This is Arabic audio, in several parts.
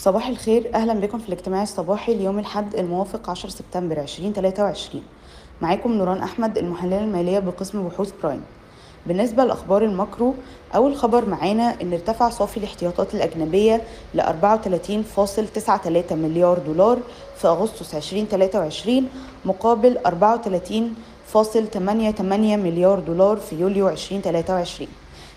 صباح الخير. أهلا بكم في الاجتماع الصباحي ليوم الحد الموافق 10 سبتمبر 2023 معاكم نوران أحمد المحللة المالية بقسم بحوث برايم. بالنسبة لأخبار الماكرو أول خبر معانا إن ارتفع صافي الاحتياطات الأجنبية ل 34.93 مليار دولار في أغسطس 2023 مقابل 34.88 مليار دولار في يوليو 2023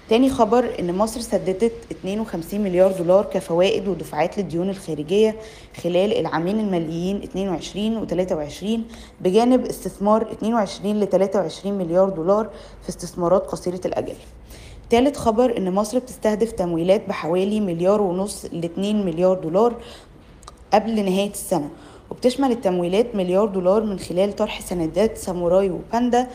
تاني خبر إن مصر سددت 52 مليار دولار كفوائد ودفعات للديون الخارجية خلال العامين الماليين 22 و 23 بجانب استثمار 22 ل 23 مليار دولار في استثمارات قصيرة الأجل. تالت خبر إن مصر بتستهدف تمويلات بحوالي مليار ونص ل 2 مليار دولار قبل نهاية السنة وبتشمل التمويلات مليار دولار من خلال طرح سندات ساموراي وباندا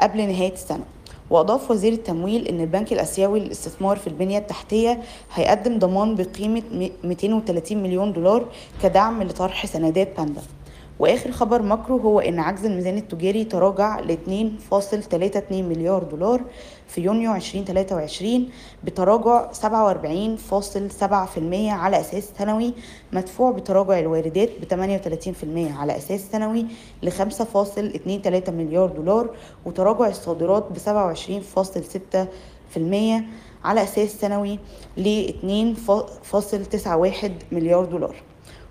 قبل نهاية السنة. وأضاف وزير التمويل أن البنك الآسيوي للاستثمار في البنية التحتية هيقدم ضمان بقيمة 230 مليون دولار كدعم لطرح سندات باندا. وآخر خبر ماكرو هو إن عجز الميزان التجاري تراجع ل 2.32 مليار دولار في يونيو 2023 بتراجع 47.7% على أساس سنوي مدفوع بتراجع الواردات ب 38% على أساس سنوي ل 5.23 مليار دولار وتراجع الصادرات ب 27.6% على أساس سنوي ل 2.91 مليار دولار.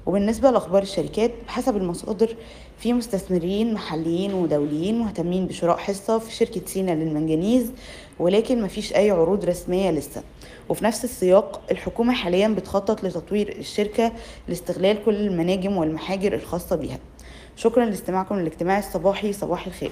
وبالنسبة لأخبار الشركات بحسب المصادر في مستثمرين محليين ودوليين مهتمين بشراء حصة في شركة سينا للمنجنيز ولكن مفيش أي عروض رسمية لسه. وفي نفس السياق الحكومة حاليا بتخطط لتطوير الشركة لاستغلال كل المناجم والمحاجر الخاصة بها شكرا لاستماعكم للاجتماع الصباحي صباح الخير.